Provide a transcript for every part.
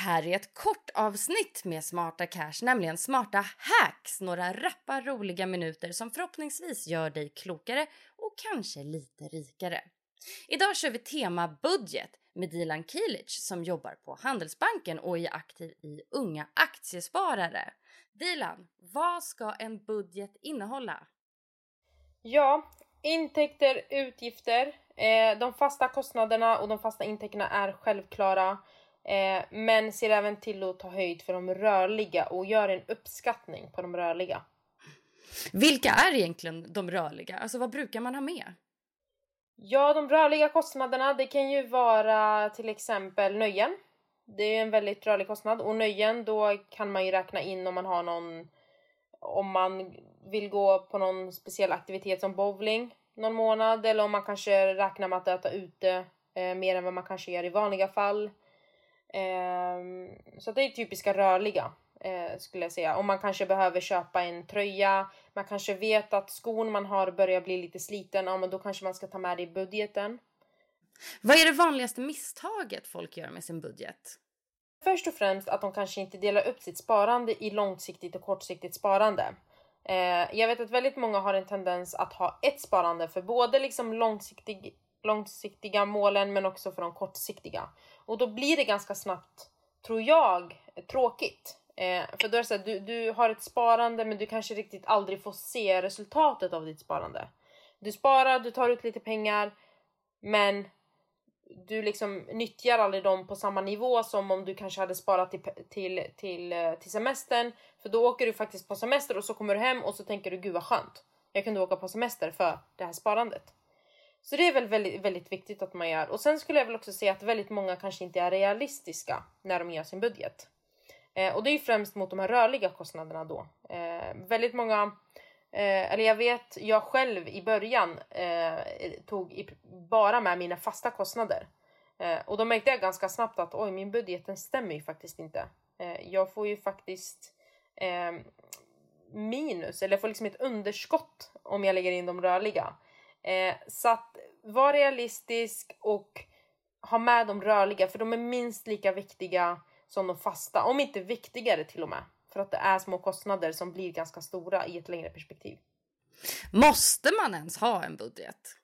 Här är ett kort avsnitt med Smarta Cash, nämligen smarta hacks. Några rappa roliga minuter som förhoppningsvis gör dig klokare och kanske lite rikare. Idag kör vi tema budget med Dilan Kilic som jobbar på Handelsbanken och är aktiv i Unga Aktiesparare. Dilan, vad ska en budget innehålla? Ja, intäkter, utgifter. Eh, de fasta kostnaderna och de fasta intäkterna är självklara. Eh, men ser även till att ta höjd för de rörliga och gör en uppskattning på de rörliga. Vilka är egentligen de rörliga? Alltså vad brukar man ha med? Ja, de rörliga kostnaderna, det kan ju vara till exempel nöjen. Det är en väldigt rörlig kostnad och nöjen då kan man ju räkna in om man har någon om man vill gå på någon speciell aktivitet som bowling någon månad eller om man kanske räknar med att äta ute eh, mer än vad man kanske gör i vanliga fall. Ehm, så det är typiska rörliga eh, skulle jag säga. Om man kanske behöver köpa en tröja, man kanske vet att skon man har börjar bli lite sliten, ja men då kanske man ska ta med det i budgeten. Vad är det vanligaste misstaget folk gör med sin budget? Först och främst att de kanske inte delar upp sitt sparande i långsiktigt och kortsiktigt sparande. Eh, jag vet att väldigt många har en tendens att ha ett sparande för både liksom långsiktig, långsiktiga målen men också för de kortsiktiga. Och då blir det ganska snabbt, tror jag, tråkigt. Eh, för då är det så här, du, du har ett sparande men du kanske riktigt aldrig får se resultatet av ditt sparande. Du sparar, du tar ut lite pengar men du liksom nyttjar aldrig dem på samma nivå som om du kanske hade sparat till, till, till, eh, till semestern. För då åker du faktiskt på semester och så kommer du hem och så tänker du gud vad skönt. Jag kunde åka på semester för det här sparandet. Så det är väl väldigt, väldigt viktigt att man gör. Och sen skulle jag väl också säga att väldigt många kanske inte är realistiska när de gör sin budget. Eh, och det är ju främst mot de här rörliga kostnaderna då. Eh, väldigt många Eh, eller jag vet, jag själv i början eh, tog i, bara med mina fasta kostnader. Eh, och då märkte jag ganska snabbt att oj, min budgeten stämmer ju faktiskt inte. Eh, jag får ju faktiskt eh, minus, eller jag får liksom ett underskott om jag lägger in de rörliga. Eh, så att var realistisk och ha med de rörliga, för de är minst lika viktiga som de fasta, om inte viktigare till och med. För att det är små kostnader som blir ganska stora i ett längre perspektiv. Måste man ens ha en budget?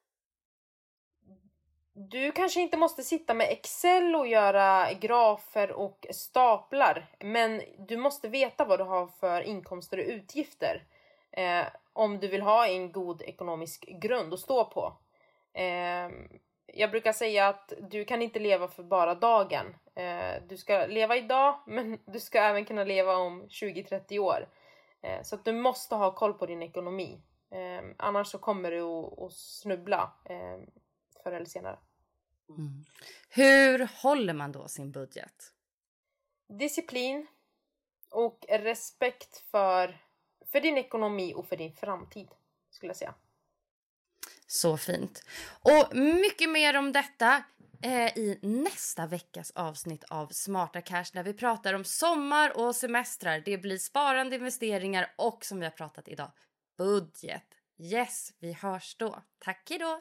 Du kanske inte måste sitta med Excel och göra grafer och staplar. Men du måste veta vad du har för inkomster och utgifter. Eh, om du vill ha en god ekonomisk grund att stå på. Eh, jag brukar säga att du kan inte leva för bara dagen. Eh, du ska leva idag, men du ska även kunna leva om 20-30 år. Eh, så att du måste ha koll på din ekonomi. Eh, annars så kommer du att, att snubbla förr eller senare. Mm. Hur håller man då sin budget? Disciplin och respekt för, för din ekonomi och för din framtid, skulle jag säga. Så fint. Och mycket mer om detta eh, i nästa veckas avsnitt av Smarta Cash där vi pratar om sommar och semestrar. Det blir sparande, investeringar och som vi har pratat idag, budget. Yes, vi hörs då. Tack hejdå!